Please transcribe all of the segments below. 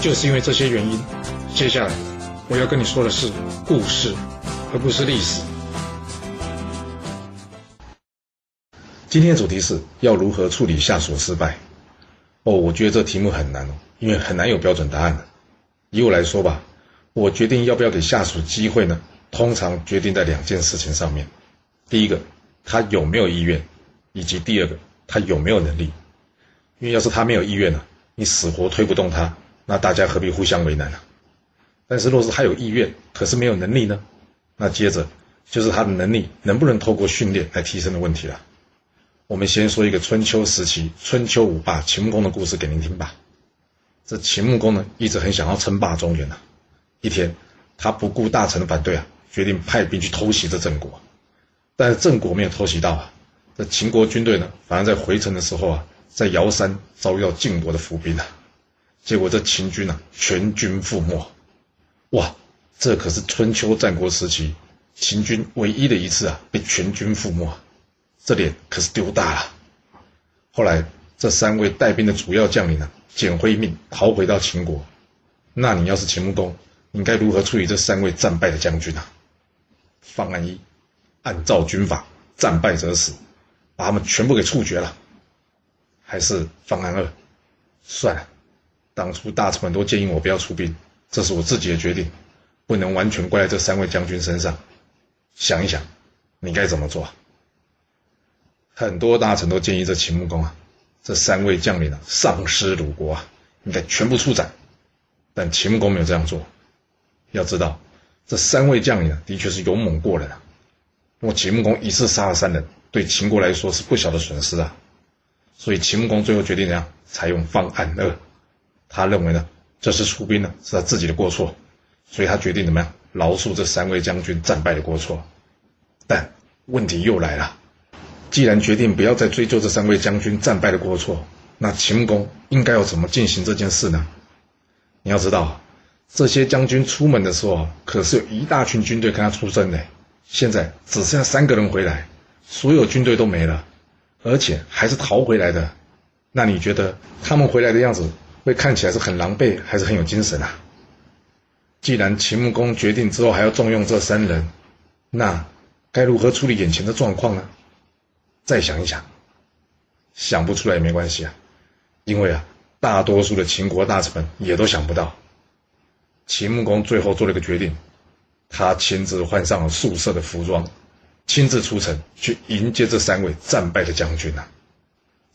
就是因为这些原因，接下来我要跟你说的是故事，而不是历史。今天的主题是要如何处理下属失败。哦，我觉得这题目很难哦，因为很难有标准答案的。以我来说吧，我决定要不要给下属机会呢？通常决定在两件事情上面：第一个，他有没有意愿；以及第二个，他有没有能力。因为要是他没有意愿呢，你死活推不动他。那大家何必互相为难呢？但是若是他有意愿，可是没有能力呢？那接着就是他的能力能不能透过训练来提升的问题了。我们先说一个春秋时期春秋五霸秦穆公的故事给您听吧。这秦穆公呢，一直很想要称霸中原呐。一天，他不顾大臣的反对啊，决定派兵去偷袭这郑国。但是郑国没有偷袭到啊，这秦国军队呢，反而在回城的时候啊，在尧山遭遇到晋国的伏兵啊。结果这秦军啊，全军覆没，哇！这可是春秋战国时期秦军唯一的一次啊，被全军覆没，这脸可是丢大了。后来这三位带兵的主要将领呢，捡回一命，逃回到秦国。那你要是秦穆公，你该如何处理这三位战败的将军呢？方案一，按照军法，战败者死，把他们全部给处决了。还是方案二，算了。当初大臣们都建议我不要出兵，这是我自己的决定，不能完全怪在这三位将军身上。想一想，你该怎么做？很多大臣都建议这秦穆公啊，这三位将领啊丧失鲁国啊，应该全部处斩。但秦穆公没有这样做。要知道，这三位将领啊，的确是勇猛过人啊。我秦穆公一次杀了三人，对秦国来说是不小的损失啊。所以秦穆公最后决定怎样？采用方案二。他认为呢，这次出兵呢是他自己的过错，所以他决定怎么样饶恕这三位将军战败的过错。但问题又来了，既然决定不要再追究这三位将军战败的过错，那秦公应该要怎么进行这件事呢？你要知道，这些将军出门的时候可是有一大群军队跟他出征的，现在只剩下三个人回来，所有军队都没了，而且还是逃回来的。那你觉得他们回来的样子？会看起来是很狼狈，还是很有精神啊？既然秦穆公决定之后还要重用这三人，那该如何处理眼前的状况呢？再想一想，想不出来也没关系啊，因为啊，大多数的秦国大臣们也都想不到。秦穆公最后做了一个决定，他亲自换上了素色的服装，亲自出城去迎接这三位战败的将军呐。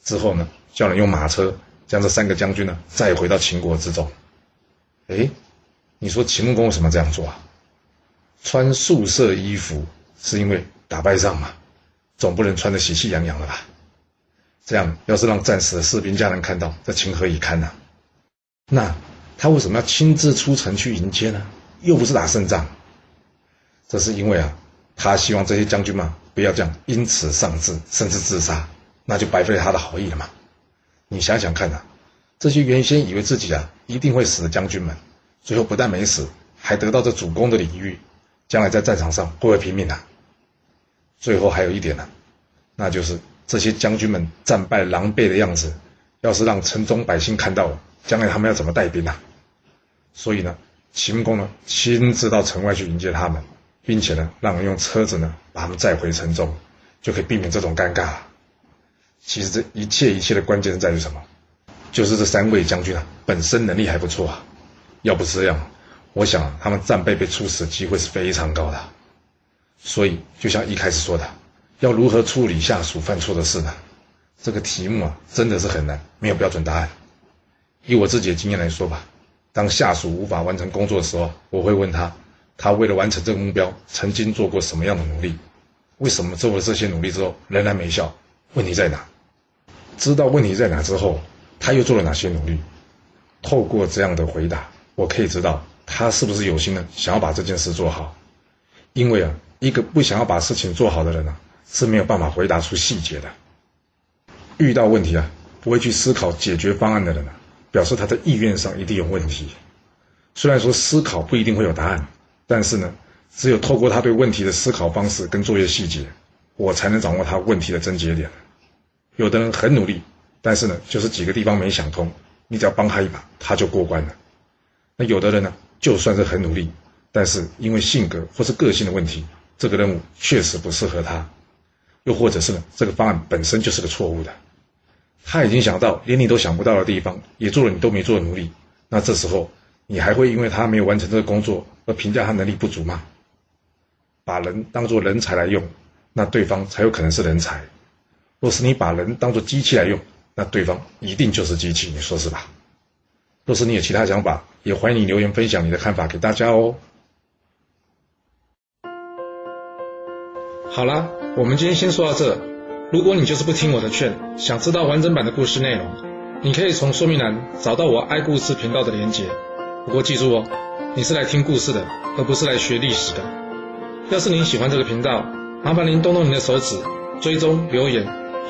之后呢，叫人用马车。将这三个将军呢再回到秦国之中。哎，你说秦穆公为什么这样做啊？穿素色衣服是因为打败仗嘛？总不能穿得喜气洋洋的吧？这样要是让战死的士兵家人看到，这情何以堪呢？那他为什么要亲自出城去迎接呢？又不是打胜仗。这是因为啊，他希望这些将军们不要这样因此丧志，甚至自杀，那就白费他的好意了嘛。你想想看呐，这些原先以为自己啊一定会死的将军们，最后不但没死，还得到这主公的礼遇，将来在战场上会不会拼命啊？最后还有一点呢，那就是这些将军们战败狼狈的样子，要是让城中百姓看到了，将来他们要怎么带兵啊？所以呢，秦公呢亲自到城外去迎接他们，并且呢让人用车子呢把他们载回城中，就可以避免这种尴尬了。其实这一切一切的关键在于什么？就是这三位将军啊，本身能力还不错啊。要不是这样，我想他们战败被处死的机会是非常高的。所以，就像一开始说的，要如何处理下属犯错的事呢？这个题目啊，真的是很难，没有标准答案。以我自己的经验来说吧，当下属无法完成工作的时候，我会问他，他为了完成这个目标，曾经做过什么样的努力？为什么做了这些努力之后仍然没效？问题在哪？知道问题在哪之后，他又做了哪些努力？透过这样的回答，我可以知道他是不是有心的想要把这件事做好。因为啊，一个不想要把事情做好的人啊，是没有办法回答出细节的。遇到问题啊，不会去思考解决方案的人啊，表示他的意愿上一定有问题。虽然说思考不一定会有答案，但是呢，只有透过他对问题的思考方式跟作业细节，我才能掌握他问题的症结点。有的人很努力，但是呢，就是几个地方没想通，你只要帮他一把，他就过关了。那有的人呢，就算是很努力，但是因为性格或是个性的问题，这个任务确实不适合他，又或者是呢，这个方案本身就是个错误的。他已经想到连你都想不到的地方，也做了你都没做的努力，那这时候你还会因为他没有完成这个工作而评价他能力不足吗？把人当作人才来用，那对方才有可能是人才；若是你把人当作机器来用，那对方一定就是机器，你说是吧？若是你有其他想法，也欢迎你留言分享你的看法给大家哦。好啦，我们今天先说到这。如果你就是不听我的劝，想知道完整版的故事内容，你可以从说明栏找到我爱故事频道的连结。不过记住哦，你是来听故事的，而不是来学历史的。要是您喜欢这个频道，麻烦您动动您的手指，追踪、留言，